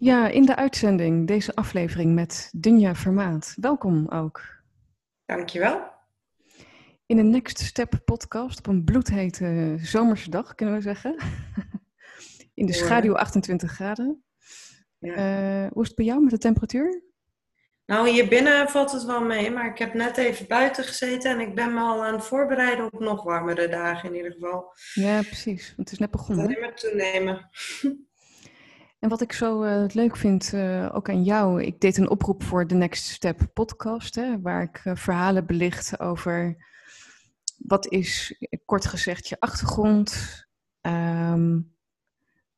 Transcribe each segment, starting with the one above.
Ja, in de uitzending deze aflevering met Dunja Vermaat. Welkom ook. Dankjewel. In de Next Step podcast op een bloedhete zomerse dag, kunnen we zeggen. In de schaduw 28 graden. Ja. Uh, hoe is het bij jou met de temperatuur? Nou, hier binnen valt het wel mee, maar ik heb net even buiten gezeten en ik ben me al aan het voorbereiden op nog warmere dagen in ieder geval. Ja, precies. Want het is net begonnen. Het gaat toenemen. En wat ik zo uh, leuk vind, uh, ook aan jou, ik deed een oproep voor de Next Step podcast, hè, waar ik uh, verhalen belicht over wat is, kort gezegd, je achtergrond, um,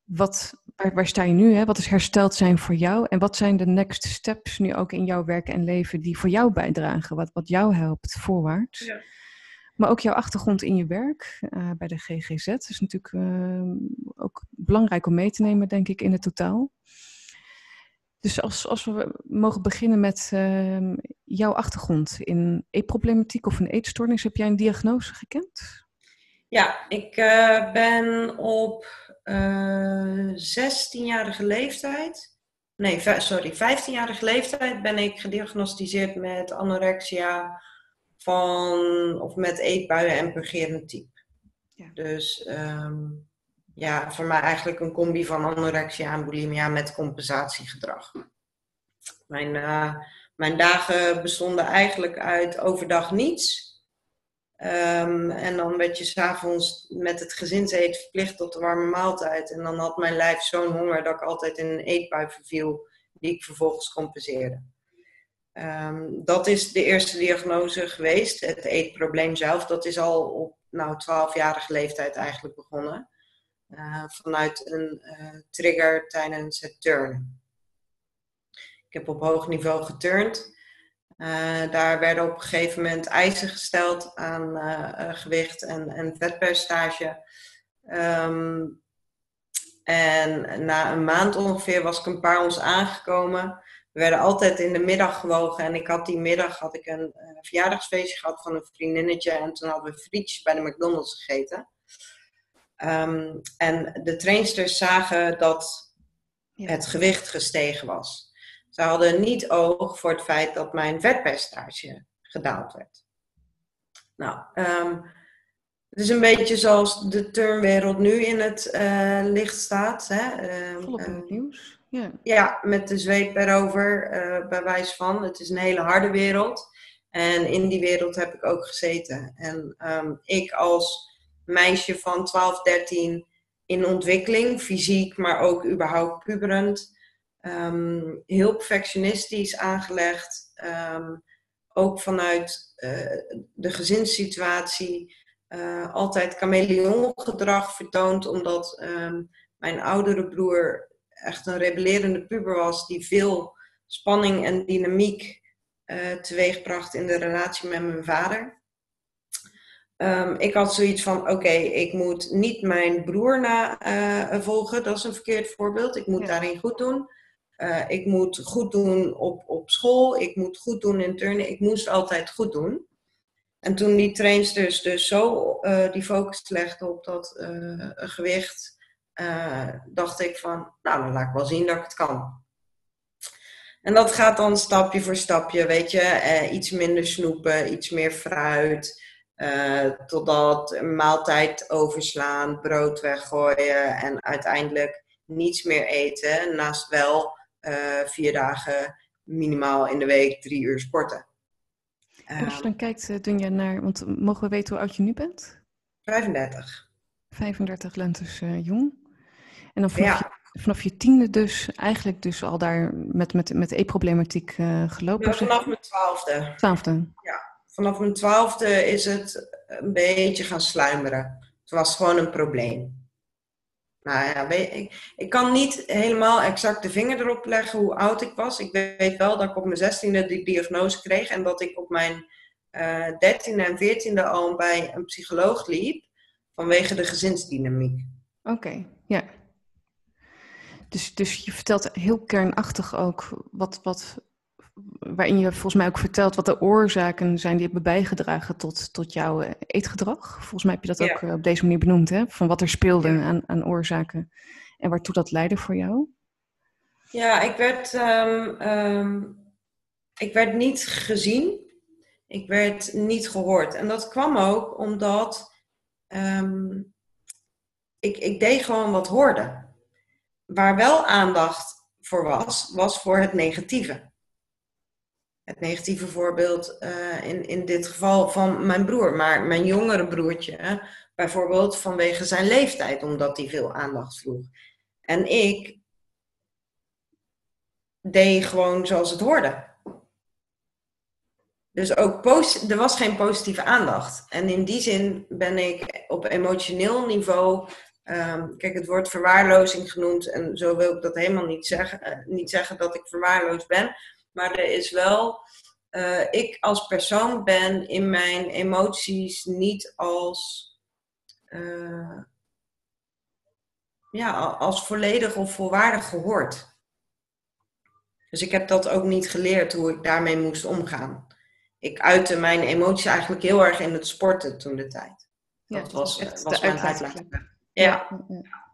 wat, waar, waar, sta je nu, hè? wat is hersteld zijn voor jou en wat zijn de next steps nu ook in jouw werk en leven die voor jou bijdragen, wat, wat jou helpt voorwaarts. Ja. Maar ook jouw achtergrond in je werk uh, bij de GGZ is natuurlijk uh, ook belangrijk om mee te nemen, denk ik, in het totaal. Dus als, als we mogen beginnen met uh, jouw achtergrond in eetproblematiek of een eetstoornis, heb jij een diagnose gekend? Ja, ik uh, ben op 16-jarige leeftijd, nee, sorry, 15-jarige leeftijd ben ik gediagnosticeerd met anorexia van, of met eetbuien en purgerend type. Ja. Dus um, ja, voor mij eigenlijk een combi van anorexia en bulimia met compensatiegedrag. Mijn, uh, mijn dagen bestonden eigenlijk uit overdag niets. Um, en dan werd je s'avonds met het gezinseten verplicht tot de warme maaltijd. En dan had mijn lijf zo'n honger dat ik altijd in een eetbui verviel, die ik vervolgens compenseerde. Um, dat is de eerste diagnose geweest. Het eetprobleem zelf, dat is al op nou, 12-jarige leeftijd eigenlijk begonnen. Uh, vanuit een uh, trigger tijdens het turnen. Ik heb op hoog niveau geturnd. Uh, daar werden op een gegeven moment eisen gesteld aan gewicht en, en vetpercentage. Um, en na een maand ongeveer was ik een paar ons aangekomen. We werden altijd in de middag gewogen. En ik had die middag had ik een uh, verjaardagsfeestje gehad van een vriendinnetje. En toen hadden we frietjes bij de McDonald's gegeten. Um, en de trainsters zagen dat het gewicht gestegen was. Ze hadden niet oog voor het feit dat mijn vetpercentage gedaald werd. Nou, um, het is een beetje zoals de turnwereld nu in het uh, licht staat. Hè? Uh, Volop in het nieuws. Ja. met de zweep erover, uh, bij wijze van. Het is een hele harde wereld. En in die wereld heb ik ook gezeten. En um, ik als meisje van 12, 13 in ontwikkeling, fysiek, maar ook überhaupt puberend. Um, heel perfectionistisch aangelegd. Um, ook vanuit uh, de gezinssituatie. Uh, altijd chameleongedrag vertoond, omdat mijn oudere broer echt een rebellerende puber was, die veel spanning en dynamiek uh, teweegbracht in de relatie met mijn vader. Um, ik had zoiets van: oké, okay, ik moet niet mijn broer navolgen, uh, dat is een verkeerd voorbeeld. Ik moet ja. daarin goed doen. Uh, ik moet goed doen op, op school, ik moet goed doen in turnen. Ik moest altijd goed doen. En toen die trainsters dus zo die focus legden op dat uh, gewicht, dacht ik van, nou dan laat ik wel zien dat ik het kan. En dat gaat dan stapje voor stapje, weet je, iets minder snoepen, iets meer fruit, totdat een maaltijd overslaan, brood weggooien en uiteindelijk niets meer eten, naast wel vier dagen minimaal in de week drie uur sporten. Als je dan kijkt, Dunja, naar, want mogen we weten hoe oud je nu bent? 35. 35 lentes uh, jong. En dan vanaf, ja. je, vanaf je tiende dus eigenlijk dus al daar met, met, met e-problematiek uh, gelopen? Ja, vanaf mijn twaalfde. Twaalfde? Ja, vanaf mijn twaalfde is het een beetje gaan sluimeren. Het was gewoon een probleem. Nou ja, weet, ik, ik kan niet helemaal exact de vinger erop leggen hoe oud ik was. Ik weet wel dat ik op mijn zestiende die diagnose kreeg en dat ik op mijn uh, dertiende en veertiende al bij een psycholoog liep vanwege de gezinsdynamiek. Oké, okay, ja. Dus, dus je vertelt heel kernachtig ook wat, wat, waarin je volgens mij ook vertelt wat de oorzaken zijn die hebben bijgedragen tot, tot jouw eetgedrag. Volgens mij heb je dat ja. ook eh, op deze manier benoemd, hè? van wat er speelde ja. aan, aan oorzaken en waartoe dat leidde voor jou. Ja, ik werd, ehm, ehm, ik werd niet gezien. Ik werd niet gehoord. En dat kwam ook omdat ehm, ik, ik deed gewoon wat hoorde. Waar wel aandacht voor was, was voor het negatieve. Het negatieve voorbeeld uh, in, in dit geval van mijn broer, maar mijn jongere broertje, bijvoorbeeld vanwege zijn leeftijd, omdat hij veel aandacht vroeg. En ik deed gewoon zoals het hoorde. Dus ook er was geen positieve aandacht. En in die zin ben ik op emotioneel niveau. Um, kijk, het wordt verwaarlozing genoemd. En zo wil ik dat helemaal niet zeggen. Uh, niet zeggen dat ik verwaarloosd ben. Maar er is wel. Uh, ik als persoon ben in mijn emoties niet als. Uh, ja, als volledig of volwaardig gehoord. Dus ik heb dat ook niet geleerd hoe ik daarmee moest omgaan. Ik uitte mijn emoties eigenlijk heel erg in het sporten toen de tijd. Dat ja, was, was, mijn uitleg. Ja. ja.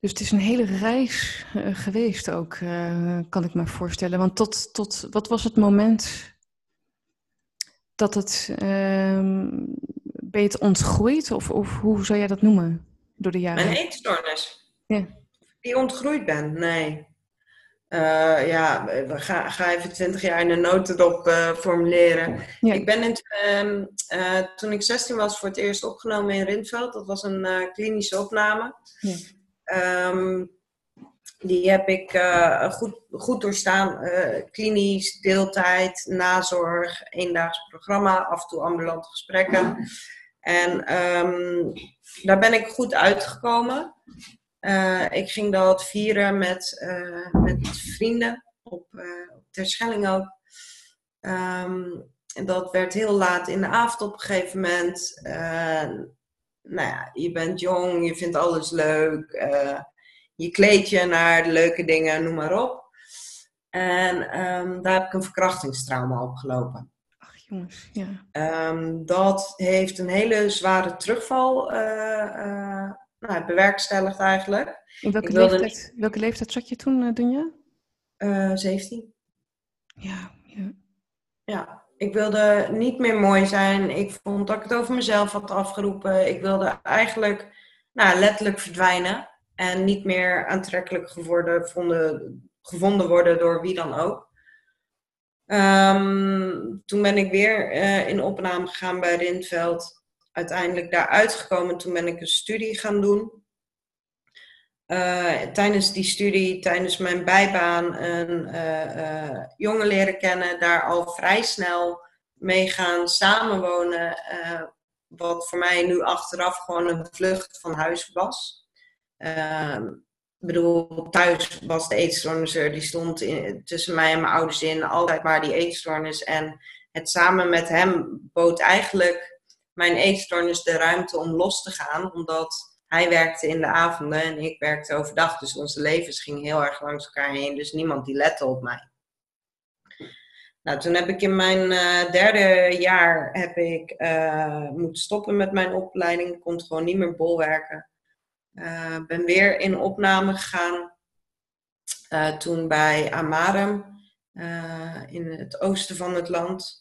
Dus het is een hele reis uh, geweest ook, uh, kan ik me voorstellen. Want tot, tot wat was het moment dat het. Uh, ben je het ontgroeid? Of, of hoe zou jij dat noemen door de jaren? Mijn eetstoornis. Ja. Die ontgroeid ben, nee. Uh, ja, ga, ga even 20 jaar in een notendop uh, formuleren. Ik ben in, uh, toen ik 16 was voor het eerst opgenomen in Rindveld. Dat was een klinische opname. Ja. Um, die heb ik goed, goed doorstaan. klinisch, deeltijd, nazorg, eendaags programma, af en toe ambulante gesprekken. En um, daar ben ik goed uitgekomen. Uh, ik ging dat vieren met, uh, met vrienden op, uh, op Terschelling ook. Um, en dat werd heel laat in de avond op een gegeven moment. nou ja, je bent jong, je vindt alles leuk. je kleed je naar de leuke dingen, noem maar op. En um, daar heb ik een verkrachtingstrauma opgelopen. Ach jongens, ja. Um, dat heeft een hele zware terugval nou, bewerkstelligd eigenlijk. In welke, leeftijd, welke leeftijd zat je toen, uh, Dunja? Uh, 17. Ja, ja. Ja, ik wilde niet meer mooi zijn. Ik vond dat ik het over mezelf had afgeroepen. Ik wilde eigenlijk nou, letterlijk verdwijnen. En niet meer aantrekkelijk geworden, vonden, gevonden worden door wie dan ook. Um, toen ben ik weer uh, in opname gegaan bij Rindveld uiteindelijk daar uitgekomen. Toen ben ik een studie gaan doen. Uh, tijdens die studie, tijdens mijn bijbaan, een uh, jongen leren kennen, daar al vrij snel mee gaan samenwonen. wat voor mij nu achteraf gewoon een vlucht van huis was. Ehm, ik bedoel, thuis was de eetstoornis er, die stond tussen mij en mijn ouders in, altijd maar die eetstoornis. En het samen met hem bood eigenlijk mijn eetstoornis de ruimte om los te gaan, omdat hij werkte in de avonden en ik werkte overdag. Dus onze levens gingen heel erg langs elkaar heen, dus niemand die lette op mij. Nou, toen heb ik in mijn uh, derde jaar heb ik, uh, moeten stoppen met mijn opleiding. Ik kon gewoon niet meer bolwerken. Uh, ben weer in opname gegaan. toen bij Amarem in het oosten van het land.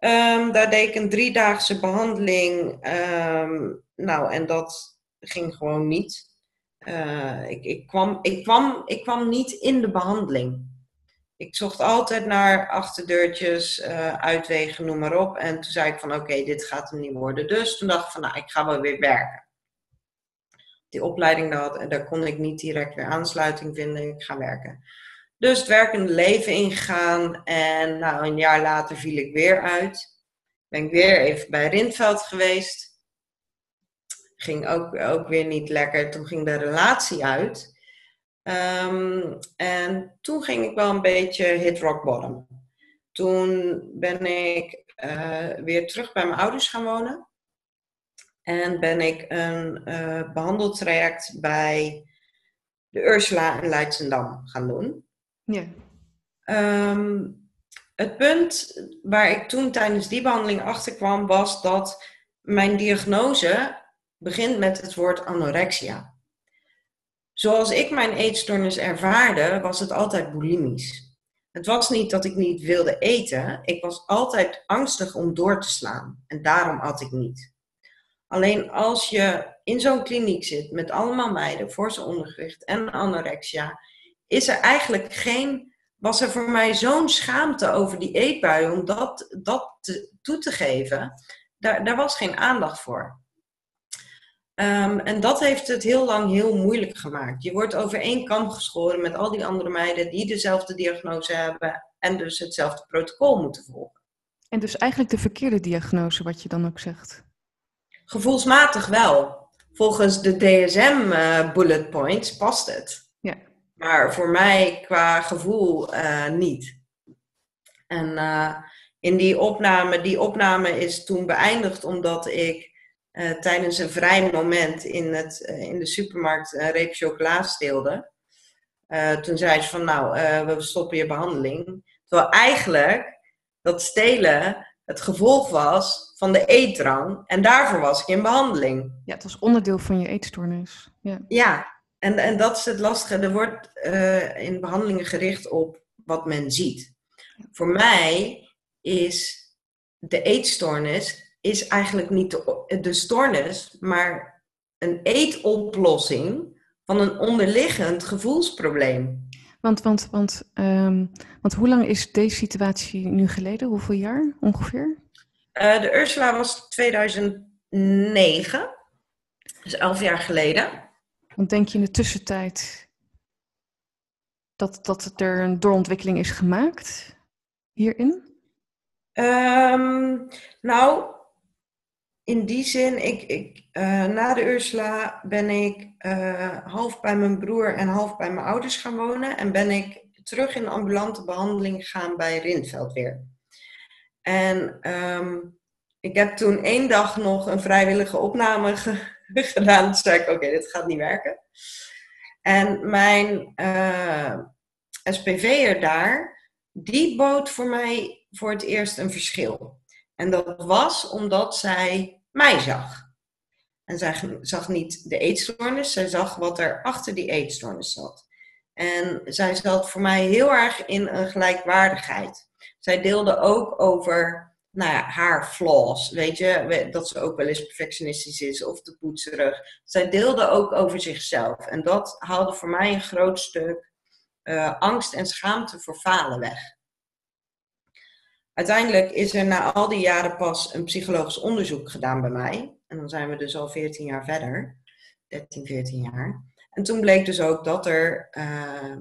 Um, daar deed ik een driedaagse behandeling. Um, nou, en dat ging gewoon niet. Uh, ik, ik, kwam, ik, kwam, ik kwam niet in de behandeling. Ik zocht altijd naar achterdeurtjes, uh, uitwegen, noem maar op. En toen zei ik van oké, dit gaat hem niet worden. Dus toen dacht ik van nou, ik ga wel weer werken. Die opleiding, daar, daar kon ik niet direct weer aansluiting vinden. Ik ga werken. Dus het werkende leven ingegaan en nou, een jaar later viel ik weer uit. Ben ik weer even bij Rindveld geweest. Ging ook, ook weer niet lekker. Toen ging de relatie uit. Um, en toen ging ik wel een beetje hit rock bottom. Toen ben ik uh, weer terug bij mijn ouders gaan wonen. En ben ik een uh, behandeltraject bij de Ursula in Leidsendam gaan doen. Um, het punt waar ik toen tijdens die behandeling achter kwam, was dat mijn diagnose begint met het woord anorexia. zoals ik mijn eetstoornis ervaarde, was het altijd bulimisch. Het was niet dat ik niet wilde eten, ik was altijd angstig om door te slaan en daarom at ik niet. Alleen als je in zo'n kliniek zit met allemaal meiden voor zijn ondergewicht en anorexia, is er eigenlijk geen, was er voor mij zo'n schaamte over die eetbui om dat, dat toe te geven. Daar, daar was geen aandacht voor. Ehm, en dat heeft het heel lang heel moeilijk gemaakt. Je wordt over één kam geschoren met al die andere meiden die dezelfde diagnose hebben en dus hetzelfde protocol moeten volgen. En dus eigenlijk de verkeerde diagnose, wat je dan ook zegt? Gevoelsmatig wel. Volgens de DSM uh, bullet points past het. Maar voor mij qua gevoel uh, niet. En uh, in die opname, die opname is toen beëindigd omdat ik tijdens een vrij moment in, het, in de supermarkt een reep chocola steelde. toen zei ze van nou, we stoppen je behandeling. Terwijl eigenlijk dat stelen het gevolg was van de eetdrang. En daarvoor was ik in behandeling. Ja, het was onderdeel van je eetstoornis. Ja, ja en, en dat is het lastige. Er wordt uh, in behandelingen gericht op wat men ziet. Voor mij is de eetstoornis is eigenlijk niet de, de stoornis, maar een eetoplossing van een onderliggend gevoelsprobleem. Want, want, want, um, want hoe lang is deze situatie nu geleden? Hoeveel jaar ongeveer? Uh, de Ursula was 2009, dus elf jaar geleden. Want denk je in de tussentijd dat, dat er een doorontwikkeling is gemaakt hierin? Um, nou, in die zin, ik, ik, uh, na de Ursula ben ik uh, half bij mijn broer en half bij mijn ouders gaan wonen. En ben ik terug in ambulante behandeling gegaan bij Rindveld weer. En um, ik heb toen één dag nog een vrijwillige opname ge gedaan. Toen zei ik, oké, dit gaat niet werken. En mijn uh, SPV'er daar, die bood voor mij voor het eerst een verschil. En dat was omdat zij mij zag. En zij zag niet de eetstoornis, zij zag wat er achter die eetstoornis zat. En zij zat voor mij heel erg in een gelijkwaardigheid. Zij deelde ook over nou ja, haar flaws, weet je, dat ze ook wel eens perfectionistisch is of te poetserig. Zij deelde ook over zichzelf. En dat haalde voor mij een groot stuk uh, angst en schaamte voor falen weg. Uiteindelijk is er na al die jaren pas een psychologisch onderzoek gedaan bij mij. En dan zijn we dus al 14 jaar verder. 13, 14 jaar. En toen bleek dus ook dat er uh,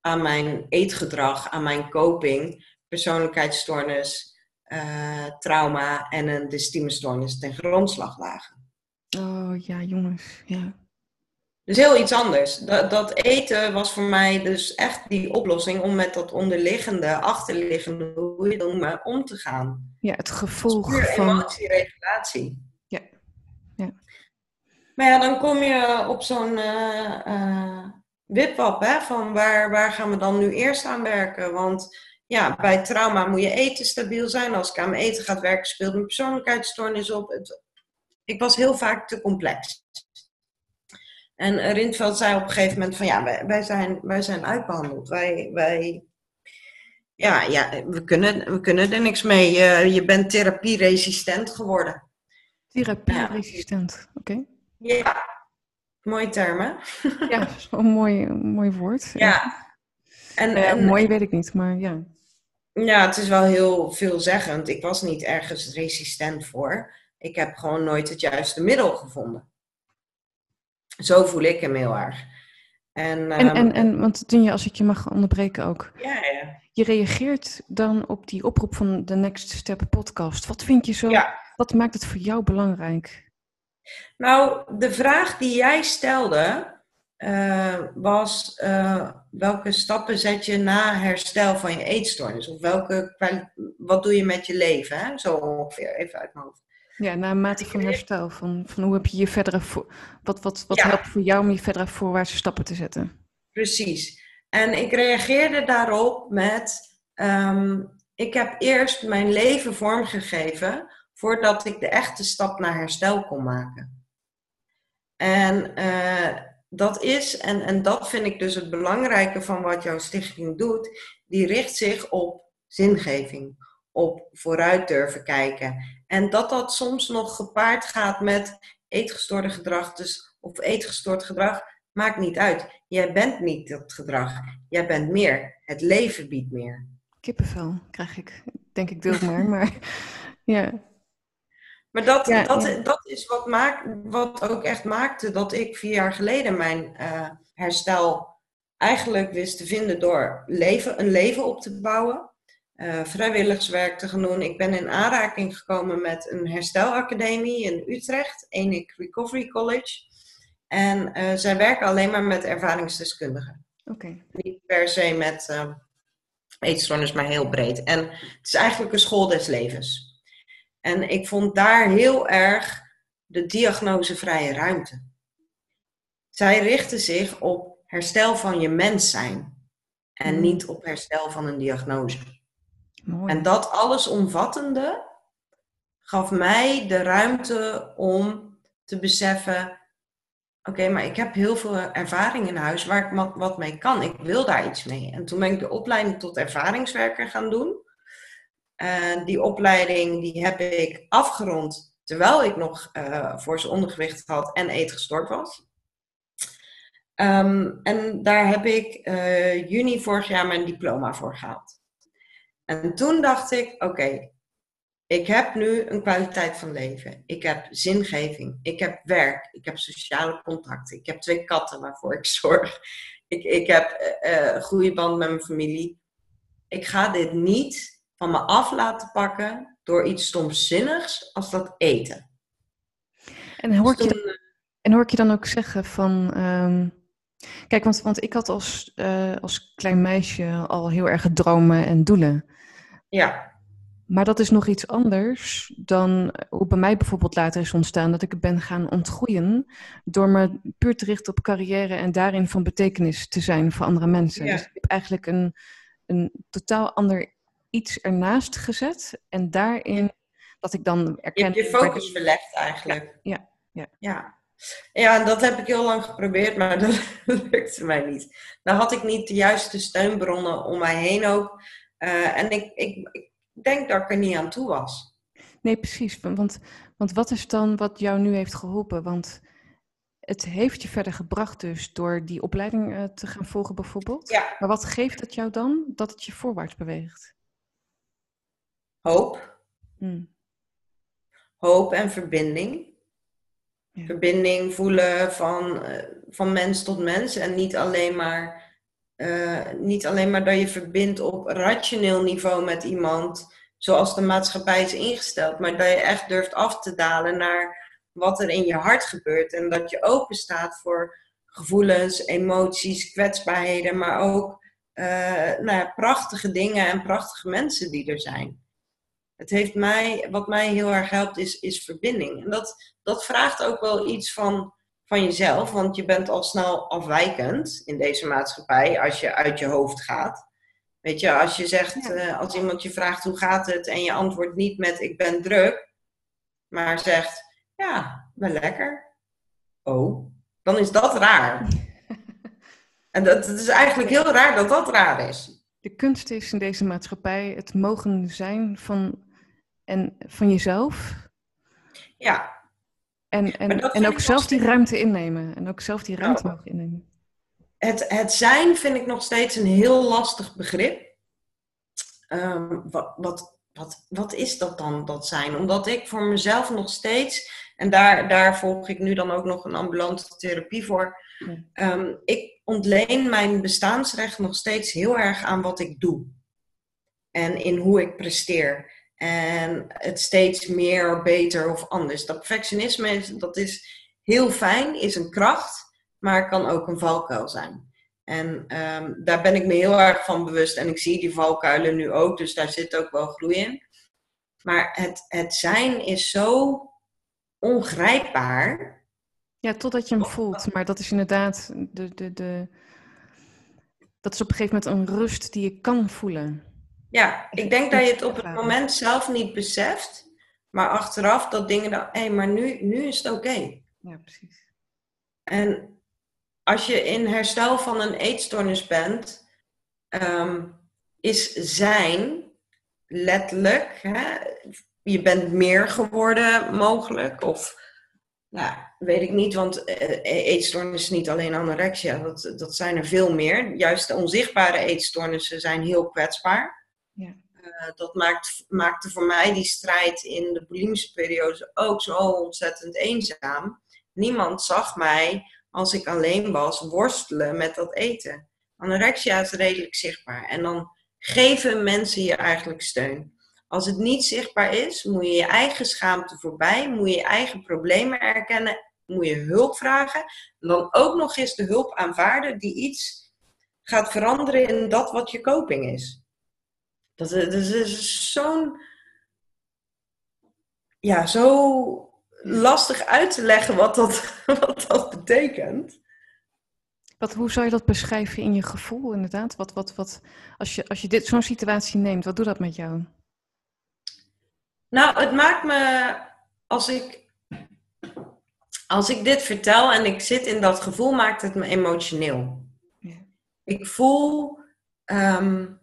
aan mijn eetgedrag, aan mijn coping, persoonlijkheidsstoornis, uh, trauma en een dystimestoornis ten grondslag lagen. Oh ja, jongens, ja. Dus heel iets anders. Dat, dat, eten was voor mij dus echt die oplossing om met dat onderliggende, achterliggende, hoe je het noemt, om te gaan. Ja, het gevolg van... emotieregulatie. Ja. ja. Maar ja, dan kom je op zo'n uh, uh, wipwap, hè, van waar, waar gaan we dan nu eerst aan werken? Want ja, bij trauma moet je eten stabiel zijn. Als ik aan mijn eten gaat werken, speelt mijn persoonlijkheidsstoornis op. Het, ik was heel vaak te complex. En Rindveld zei op een gegeven moment van ja, wij, wij, zijn, wij zijn uitbehandeld. Wij, wij, ja, ja we, kunnen, we kunnen er niks mee. Je, je bent therapieresistent geworden. Therapieresistent, ja. oké. Ja, mooie termen. Ja, een mooi, mooi woord. Ja. En, en, mooi weet ik niet, maar ja. Ja, het is wel heel veelzeggend. Ik was niet ergens resistent voor. Ik heb gewoon nooit het juiste middel gevonden. Zo voel ik hem heel erg. En, en, en, en, want Dunja, als ik je mag onderbreken ook. Ja, ja. Je reageert dan op die oproep van de Next Step podcast. Wat vind je zo, ja. wat maakt het voor jou belangrijk? Nou, de vraag die jij stelde uh, was: uh, welke stappen zet je na herstel van je eetstoornis? Of welke, wat doe je met je leven? Hè? Zo ongeveer, even uit mijn hoofd. Ja, naar mate van herstel. Van, van hoe heb je je verdere wat, wat, wat helpt voor jou om je verdere voorwaartse stappen te zetten? Precies. En ik reageerde daarop met: um, ik heb eerst mijn leven vormgegeven voordat ik de echte stap naar herstel kon maken. En uh, dat is, en, en dat vind ik dus het belangrijke van wat jouw stichting doet, die richt zich op zingeving, op vooruit durven kijken. En dat dat soms nog gepaard gaat met eetgestoorde gedrag, dus, of eetgestoord gedrag, maakt niet uit. Jij bent niet dat gedrag, jij bent meer. Het leven biedt meer. Kippenvel krijg ik, denk ik, maar, maar ja. Maar dat, dat, dat is wat, maakt, wat ook echt maakte dat ik vier jaar geleden mijn uh, herstel eigenlijk wist te vinden door leven, een leven op te bouwen. Uh, vrijwilligerswerk te gaan doen. Ik ben in aanraking gekomen met een herstelacademie in Utrecht, Enik Recovery College. En uh, zij werken alleen maar met ervaringsdeskundigen. Oké. Niet per se met uh, eetstoornis, maar heel breed. En het is eigenlijk een school des levens. En ik vond daar heel erg de diagnosevrije ruimte. Zij richten zich op herstel van je mens zijn en hmm. niet op herstel van een diagnose. Mooi. En dat allesomvattende gaf mij de ruimte om te beseffen: oké, maar ik heb heel veel ervaring in huis waar ik wat mee kan. Ik wil daar iets mee. En toen ben ik de opleiding tot ervaringswerker gaan doen. Uh, die opleiding die heb ik afgerond terwijl ik nog uh, voor zijn ondergewicht had en eetgestort was. Um, en daar heb ik uh, juni vorig jaar mijn diploma voor gehaald. En toen dacht ik, oké, ik heb nu een kwaliteit van leven. Ik heb zingeving. Ik heb werk. Ik heb sociale contacten. Ik heb twee katten waarvoor ik zorg. Ik, ik heb een goede band met mijn familie. Ik ga dit niet van me af laten pakken door iets stomzinnigs als dat eten. En hoor, dus je, dan, en hoor ik je dan ook zeggen van. Ehm, kijk, want, want ik had als, uh, als klein meisje al heel erg dromen en doelen. Ja. Maar dat is nog iets anders dan hoe bij mij bijvoorbeeld later is ontstaan dat ik ben gaan ontgroeien door me puur te richten op carrière en daarin van betekenis te zijn voor andere mensen. Ja. Dus ik heb eigenlijk een, een totaal ander iets ernaast gezet en daarin dat ik dan erken... Je, je focus verlegd eigenlijk. Ja, ja. ja. Ja, en dat heb ik heel lang geprobeerd, maar dat lukte mij niet. Dan had ik niet de juiste steunbronnen om mij heen ook. Uh, en ik, ik, ik denk dat ik er niet aan toe was. Nee, precies. Want, want wat is dan wat jou nu heeft geholpen? Want het heeft je verder gebracht dus door die opleiding uh, te gaan volgen bijvoorbeeld. Ja. Maar wat geeft het jou dan dat het je voorwaarts beweegt? Hoop. Hmm. Hoop en verbinding. Verbinding voelen van, uh, van mens tot mens en niet alleen maar. Uh, niet alleen maar dat je verbindt op rationeel niveau met iemand, zoals de maatschappij is ingesteld, maar dat je echt durft af te dalen naar wat er in je hart gebeurt en dat je open staat voor gevoelens, emoties, kwetsbaarheden, maar ook uh, nou ja, prachtige dingen en prachtige mensen die er zijn het heeft mij, wat mij heel erg helpt, is, is verbinding. En dat, dat vraagt ook wel iets van, van jezelf, want je bent al snel afwijkend in deze maatschappij als je uit je hoofd gaat. Weet je, als je zegt, uh, als iemand je vraagt hoe gaat het en je antwoordt niet met ik ben druk, maar zegt ja, wel lekker. Oh, dan is dat raar. en dat, het is eigenlijk heel raar dat dat raar is. De kunst is in deze maatschappij het mogen zijn van en van jezelf. Ja. En, en, en ook zelf die ruimte innemen. En ook zelf die ruimte mogen innemen. Het, het zijn vind ik nog steeds een heel lastig begrip. Um, wat, wat, wat, wat is dat dan, dat zijn? Omdat ik voor mezelf nog steeds, en daar, daar volg ik nu dan ook nog een ambulante therapie voor. Um, ik ontleen mijn bestaansrecht nog steeds heel erg aan wat ik doe. En in hoe ik presteer. En het steeds meer, beter of anders. Dat perfectionisme, dat is heel fijn, is een kracht, maar kan ook een valkuil zijn. En um, daar ben ik me heel erg van bewust. En ik zie die valkuilen nu ook, dus daar zit ook wel groei in. Maar het, het zijn is zo ongrijpbaar. Ja, totdat je hem voelt. Maar dat is inderdaad de, de, de... Dat is op een gegeven moment een rust die je kan voelen. Ja, ik denk dat je het op het moment zelf niet beseft, maar achteraf dat dingen dan, hé, hey, maar nu, nu is het oké. Ja, precies. En als je in herstel van een eetstoornis bent, ehm, is zijn letterlijk, hè, je bent meer geworden mogelijk. Of, nou, weet ik niet, want uh, eetstoornis is niet alleen anorexia, dat, dat zijn er veel meer. Juist de onzichtbare eetstoornissen zijn heel kwetsbaar. Ja. Uh, dat maakt, maakte voor mij die strijd in de bulimische periode ook zo ontzettend eenzaam. Niemand zag mij als ik alleen was worstelen met dat eten. Anorexia is redelijk zichtbaar. En dan geven mensen je eigenlijk steun. Als het niet zichtbaar is, moet je je eigen schaamte voorbij, moet je je eigen problemen erkennen, moet je hulp vragen. En dan ook nog eens de hulp aanvaarden die iets gaat veranderen in dat wat je coping is. Dat, is zo'n. Ja, zo lastig uit te leggen wat dat, wat dat betekent. Wat, hoe zou je dat beschrijven in je gevoel, inderdaad? Wat, wat, wat, als, je, als je dit, zo'n situatie neemt, wat doet dat met jou? Nou, het maakt me, als ik, als ik dit vertel en ik zit in dat gevoel, maakt het me emotioneel. Ja. Ik voel, um,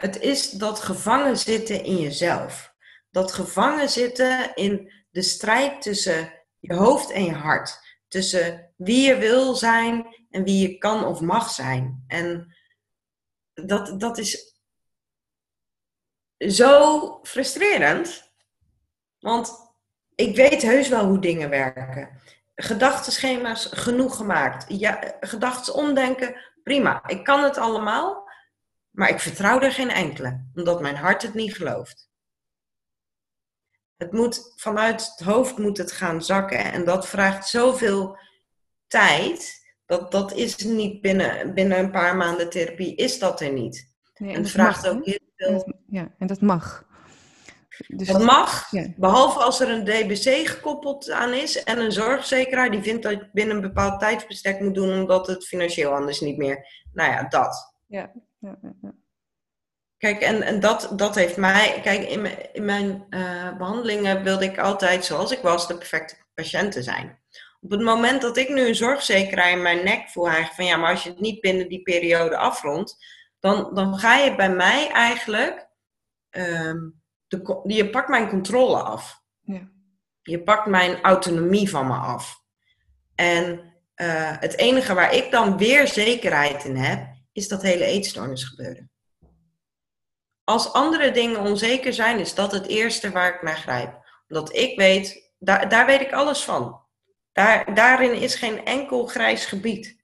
het is dat gevangen zitten in jezelf. Dat gevangen zitten in de strijd tussen je hoofd en je hart. Tussen wie je wil zijn en wie je kan of mag zijn. En dat, dat is zo frustrerend. Want ik weet heus wel hoe dingen werken. Gedachtenschema's genoeg gemaakt. Ja, gedachten omdenken, prima. Ik kan het allemaal, maar ik vertrouw er geen enkele, omdat mijn hart het niet gelooft. Het moet vanuit het hoofd moet het gaan zakken. En dat vraagt zoveel tijd. Dat, dat is niet binnen, binnen een paar maanden therapie, is dat er niet. Nee, en, het vraagt ook heel veel. Ja, en dat mag. Dus dat mag, behalve als er een DBC gekoppeld aan is en een zorgverzekeraar die vindt dat je binnen een bepaald tijdsbestek moet doen omdat het financieel anders niet meer. Nou ja, dat. Ja, ja, ja. Kijk, en, en dat, dat heeft mij. Kijk, in mijn, in mijn uh, behandelingen wilde ik altijd, zoals ik was, de perfecte patiënt te zijn. Op het moment dat ik nu een zorgverzekeraar in mijn nek voel, eigenlijk van ja, maar als je het niet binnen die periode afrondt, dan, dan ga je bij mij eigenlijk. Um, de, je pakt mijn controle af. Ja. Je pakt mijn autonomie van me af. En uh, het enige waar ik dan weer zekerheid in heb, is dat hele eetstoornis gebeuren. Als andere dingen onzeker zijn, is dat het eerste waar ik naar grijp. Omdat ik weet, daar, daar weet ik alles van. Daar, daarin is geen enkel grijs gebied.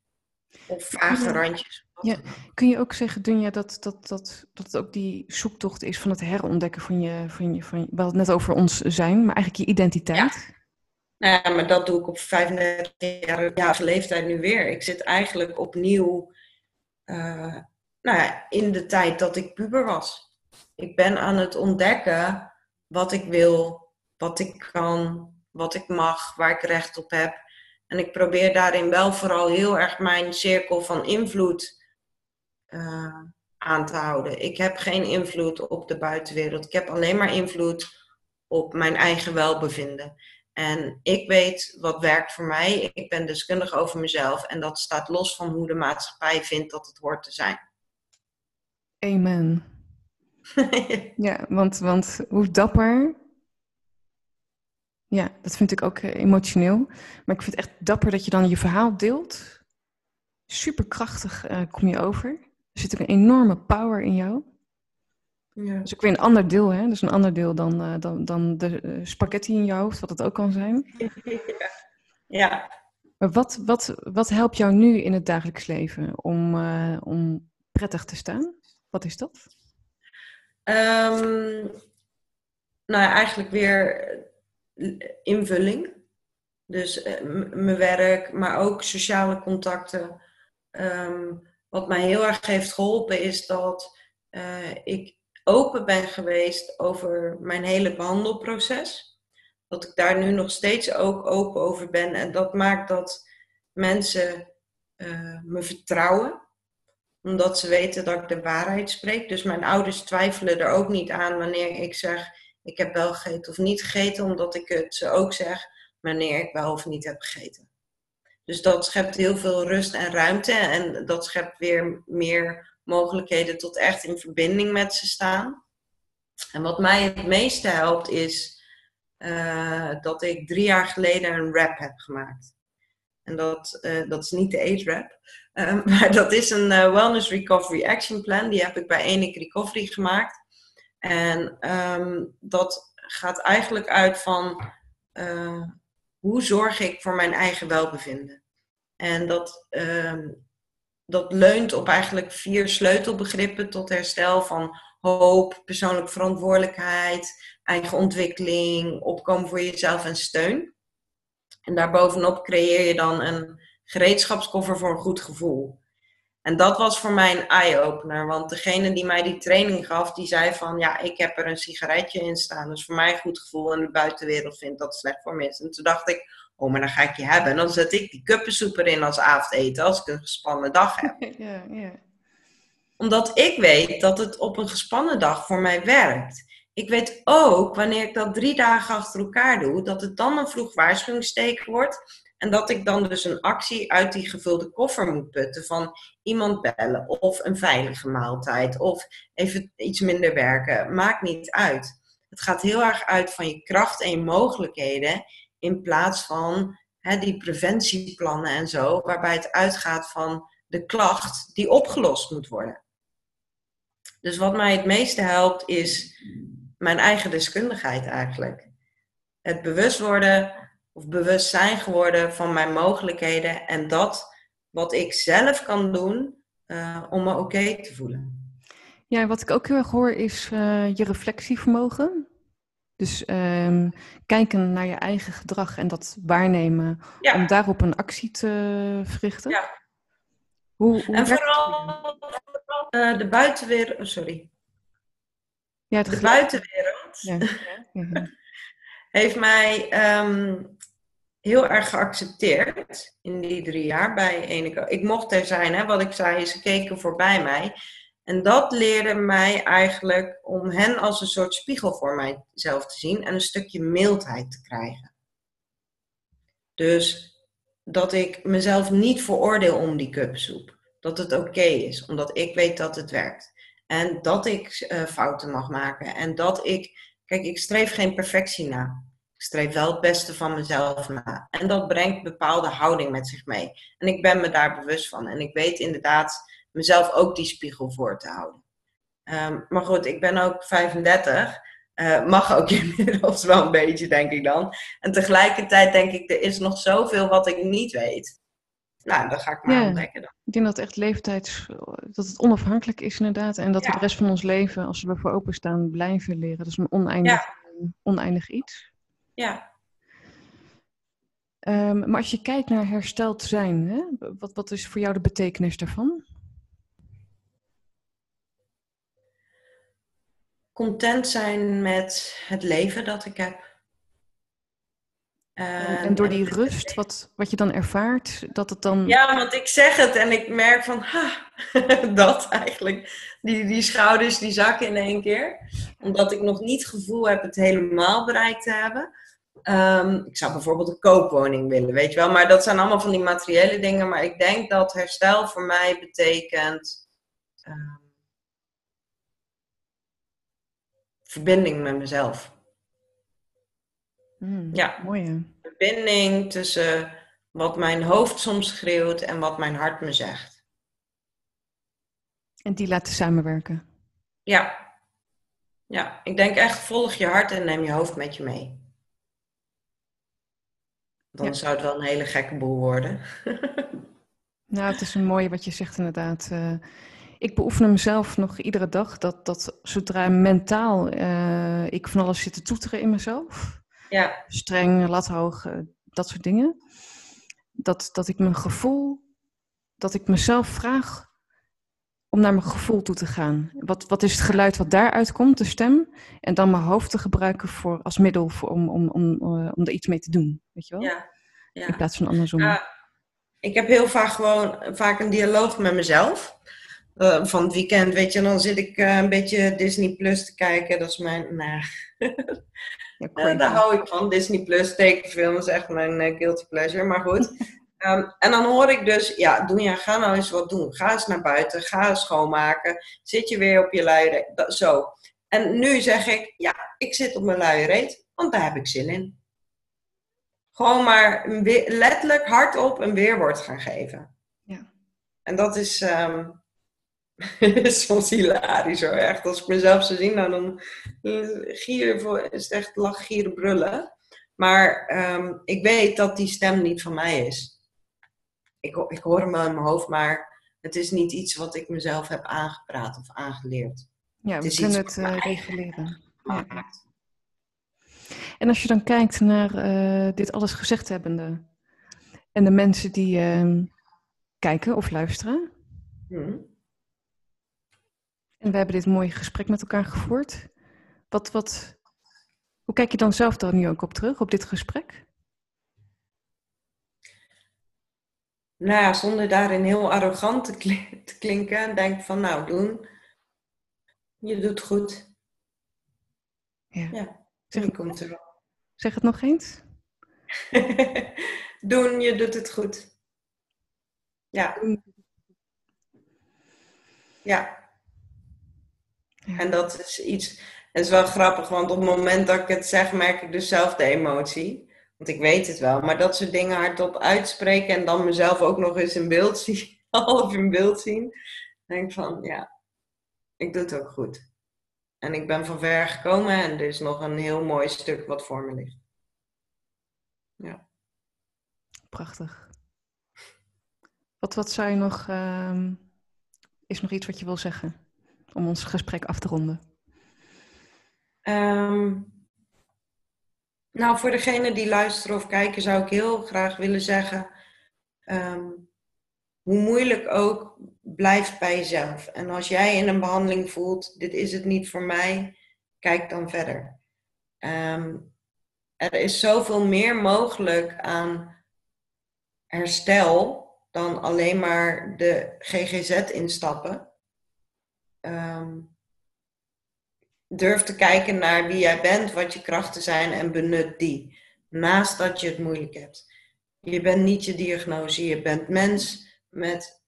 Of vage randjes. Ja. Kun je ook zeggen, Dunja, dat, dat, dat, dat het ook die zoektocht is van het herontdekken van je, van je, van je, wel net over ons zijn, maar eigenlijk je identiteit? Ja. Nou ja, maar dat doe ik op 35-jarige leeftijd nu weer. Ik zit eigenlijk opnieuw uh, nou ja, in de tijd dat ik puber was ik ben aan het ontdekken wat ik wil, wat ik kan, wat ik mag, waar ik recht op heb. En ik probeer daarin wel vooral heel erg mijn cirkel van invloed uh, aan te houden. Ik heb geen invloed op de buitenwereld. Ik heb alleen maar invloed op mijn eigen welbevinden. En ik weet wat werkt voor mij. Ik ben deskundig over mezelf. En dat staat los van hoe de maatschappij vindt dat het hoort te zijn. Amen. ja, want, want hoe dapper. Ja, dat vind ik ook eh, emotioneel. Maar ik vind het echt dapper dat je dan je verhaal deelt. Superkrachtig uh, kom je over. Er zit ook een enorme power in jou. Ja. Dus ook weer een ander deel, hè? Dus een ander deel dan, uh, dan, dan de spaghetti in je hoofd, wat het ook kan zijn. Ja. ja. Maar wat, wat, wat helpt jou nu in het dagelijks leven om, om prettig te staan? Wat is dat? Um, nou ja, eigenlijk weer invulling. Dus uh, mijn werk, maar ook sociale contacten. Um, wat mij heel erg heeft geholpen is dat uh, ik open ben geweest over mijn hele behandelproces. Dat ik daar nu nog steeds ook open over ben. En dat maakt dat mensen uh, me vertrouwen omdat ze weten dat ik de waarheid spreek. Dus mijn ouders twijfelen er ook niet aan wanneer ik zeg ik heb wel gegeten of niet gegeten, omdat ik het ze ook zeg wanneer ik wel of niet heb gegeten. Dus dat schept heel veel rust en ruimte en dat schept weer meer mogelijkheden tot echt in verbinding met ze staan. En wat mij het meeste helpt is uh, dat ik drie jaar geleden een rap heb gemaakt. En dat, uh, dat is niet de age rap, uh, maar dat is een Wellness Recovery Action Plan. Die heb ik bij Enik Recovery gemaakt. En um, dat gaat eigenlijk uit van hoe zorg ik voor mijn eigen welbevinden. En dat, um, dat leunt op eigenlijk vier sleutelbegrippen tot herstel van hoop, persoonlijke verantwoordelijkheid, eigen ontwikkeling, opkomen voor jezelf en steun. En daarbovenop creëer je dan een gereedschapskoffer voor een goed gevoel. En dat was voor mij een eye-opener, want degene die mij die training gaf, die zei van ja, ik heb er een sigaretje in staan, dus voor mij een goed gevoel en de buitenwereld vindt dat slecht voor me is. En toen dacht ik, oh, maar dan ga ik je hebben. En dan zet ik die kuppensoep erin als avondeten als ik een gespannen dag heb. Ja, ja. Omdat ik weet dat het op een gespannen dag voor mij werkt. Ik weet ook, wanneer ik dat drie dagen achter elkaar doe, dat het dan een vroeg waarschuwingsteken wordt. En dat ik dan dus een actie uit die gevulde koffer moet putten van iemand bellen of een veilige maaltijd of even iets minder werken. Maakt niet uit. Het gaat heel erg uit van je kracht en je mogelijkheden in plaats van hè, die preventieplannen en zo, waarbij het uitgaat van de klacht die opgelost moet worden. Dus wat mij het meeste helpt is mijn eigen deskundigheid eigenlijk. Het bewust worden of bewust zijn geworden van mijn mogelijkheden en dat wat ik zelf kan doen uh, om me oké te voelen. Ja, wat ik ook heel erg hoor is uh, je reflectievermogen. Dus um, kijken naar je eigen gedrag en dat waarnemen om daarop een actie te verrichten. Ja. Hoe, hoe en vooral, uh, de buitenwereld, oh, sorry. Ja, de buitenwereld ja. heeft mij um, heel erg geaccepteerd in die drie jaar bij Eneco. Ik mocht er zijn, hè, wat ik zei, ze keken voorbij mij. En dat leerde mij eigenlijk om hen als een soort spiegel voor mijzelf te zien en een stukje mildheid te krijgen. Dus dat ik mezelf niet veroordeel om die cupsoep. Dat het oké is, omdat ik weet dat het werkt. En dat ik uh, fouten mag maken. En dat ik, kijk, ik streef geen perfectie na. Ik streef wel het beste van mezelf na. En dat brengt bepaalde houding met zich mee. En ik ben me daar bewust van. En ik weet inderdaad mezelf ook die spiegel voor te houden. Um, maar goed, ik ben ook 35. Uh, eh, mag ook inmiddels wel een beetje, denk ik dan. En tegelijkertijd denk ik, er is nog zoveel wat ik niet weet. Nou, dan ga ik maar ontdekken dan. Ik denk dat echt leeftijd, dat het onafhankelijk is inderdaad. En dat we de rest van ons leven, als we ervoor openstaan, blijven leren. Dat is een oneindig, oneindig iets. Ja. Um, maar als je kijkt naar hersteld zijn, hè, wat, wat is voor jou de betekenis daarvan? Content zijn met het leven dat ik heb. en door die rust, wat, wat je dan ervaart, dat het dan. Ja, want ik zeg het en ik merk van, ha, dat eigenlijk. Die, die schouders die zakken in één keer. Omdat ik nog niet het gevoel heb het helemaal bereikt te hebben. Um, ik zou bijvoorbeeld een koopwoning willen, weet je wel. Maar dat zijn allemaal van die materiële dingen. Maar ik denk dat herstel voor mij betekent. Um, verbinding met mezelf. Mm, ja, mooi. Verbinding tussen wat mijn hoofd soms schreeuwt en wat mijn hart me zegt. En die laten samenwerken. Ja. Ja, ik denk echt volg je hart en neem je hoofd met je mee. Dan zou het wel een hele gekke boel worden. nou, het is een mooie wat je zegt inderdaad. Uh, ik beoefen mezelf nog iedere dag. Dat, dat zodra mentaal uh, ik van alles zit te toeteren in mezelf. Ja. Streng, lat hoog, uh, dat soort dingen. Dat, dat ik mijn gevoel, dat ik mezelf vraag om naar mijn gevoel toe te gaan. Wat, wat is het geluid wat daaruit komt, de stem? En dan mijn hoofd te gebruiken voor, als middel voor, om, om, om, uh, om er iets mee te doen. Weet je wel? Ja. ja. In plaats van andersom. Ja, ik heb heel vaak gewoon vaak een dialoog met mezelf. Uh, van het weekend, weet je, dan zit ik uh, een beetje Disney Plus te kijken. Dat is mijn, nou, ja, daar hou ik van. Disney Plus tekenfilm is echt mijn uh, guilty pleasure, maar goed. Ehm, en dan hoor ik dus, ja, Doenja, ga nou eens wat doen. Ga eens naar buiten, ga eens schoonmaken. Zit je weer op je luie Zo. En nu zeg ik, ja, ik zit op mijn luie reet, want daar heb ik zin in. Gewoon maar letterlijk hardop een weerwoord gaan geven. Ja. En dat is um, soms hilarisch hoor. Echt, als ik mezelf zo zie, nou dan gier, voor, is het echt lach, gieren, brullen. Maar um, ik weet dat die stem niet van mij is. Ik, ik hoor hem in mijn hoofd, maar het is niet iets wat ik mezelf heb aangepraat of aangeleerd. Ja, we kunnen het uh, reguleren. Ja. En als je dan kijkt naar uh, dit alles gezegd hebbende en de mensen die uh, kijken of luisteren. Hmm. En we hebben dit mooie gesprek met elkaar gevoerd. Wat, wat, hoe kijk je dan zelf dan nu ook op terug, op dit gesprek? Nou ja, zonder daarin heel arrogant te, klinken, denk van nou, doen. Je doet goed. Ja. ja zeg, komt er wel. zeg het nog eens. doen, je doet het goed. Ja. Ja. En dat is iets, het is wel grappig, want op het moment dat ik het zeg, merk ik dus zelf de emotie. Want ik weet het wel, maar dat soort dingen hardop uitspreken en dan mezelf ook nog eens in beeld zien, half in beeld zien, denk van ja, ik doe het ook goed. En ik ben van ver gekomen en er is nog een heel mooi stuk wat voor me ligt. Ja. Prachtig. Wat, wat zou je nog, uh, is nog iets wat je wil zeggen om ons gesprek af te ronden? Um, nou, voor degene die luisteren of kijken zou ik heel graag willen zeggen, um, hoe moeilijk ook, blijf bij jezelf. En als jij in een behandeling voelt, dit is het niet voor mij, kijk dan verder. Um, er is zoveel meer mogelijk aan herstel dan alleen maar de GGZ instappen. Um, durf te kijken naar wie jij bent, wat je krachten zijn en benut die. Naast dat je het moeilijk hebt. Je bent niet je diagnose, je bent mens met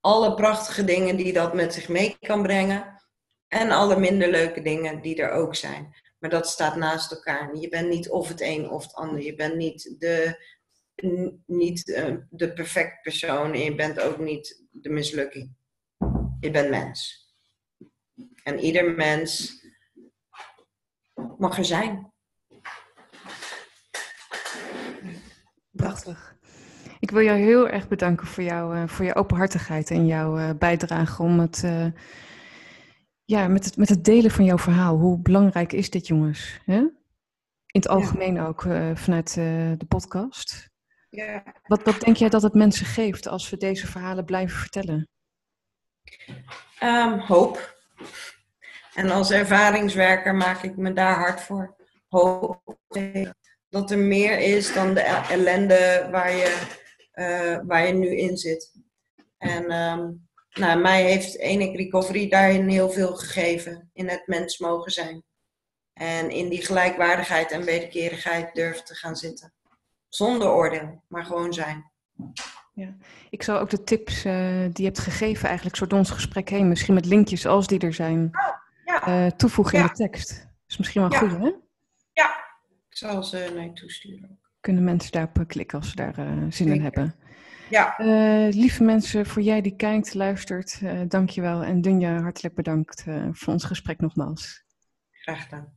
alle prachtige dingen die dat met zich mee kan brengen. En alle minder leuke dingen die er ook zijn. Maar dat staat naast elkaar. Je bent niet of het een of het ander. Je bent niet de, niet eh, de perfect persoon en je bent ook niet de mislukking. Je bent mens. En ieder mens mag er zijn. Prachtig. Ik wil jou heel erg bedanken voor, jou, uh, voor je openhartigheid en jouw uh, bijdrage om het, uh, ja, met, het, met het delen van jouw verhaal. Hoe belangrijk is dit, jongens? Hè? In het algemeen ook vanuit de podcast. Ja. Wat, wat denk jij dat het mensen geeft als we deze verhalen blijven vertellen? Um, hoop. En als ervaringswerker maak ik me daar hard voor. Hoop dat er meer is dan de ellende waar je, uh, waar je nu in zit. En um, nou, mij heeft Enik Recovery daarin heel veel gegeven. In het mens mogen zijn. En in die gelijkwaardigheid en wederkerigheid durven te gaan zitten. Zonder oordeel, maar gewoon zijn. Ja. Ik zou ook de tips uh, die je hebt gegeven, eigenlijk zo door ons gesprek heen, misschien met linkjes als die er zijn, ja. uh, toevoegen in de tekst. Dat is misschien wel goed, hè? Ja, ik zal ze naar je toesturen. Kunnen mensen daarop klikken als ze daar uh, zin in hebben. Ja. lieve mensen, voor jij die kijkt, luistert, dank je wel. En Dunja, hartelijk bedankt voor ons gesprek nogmaals. Graag gedaan.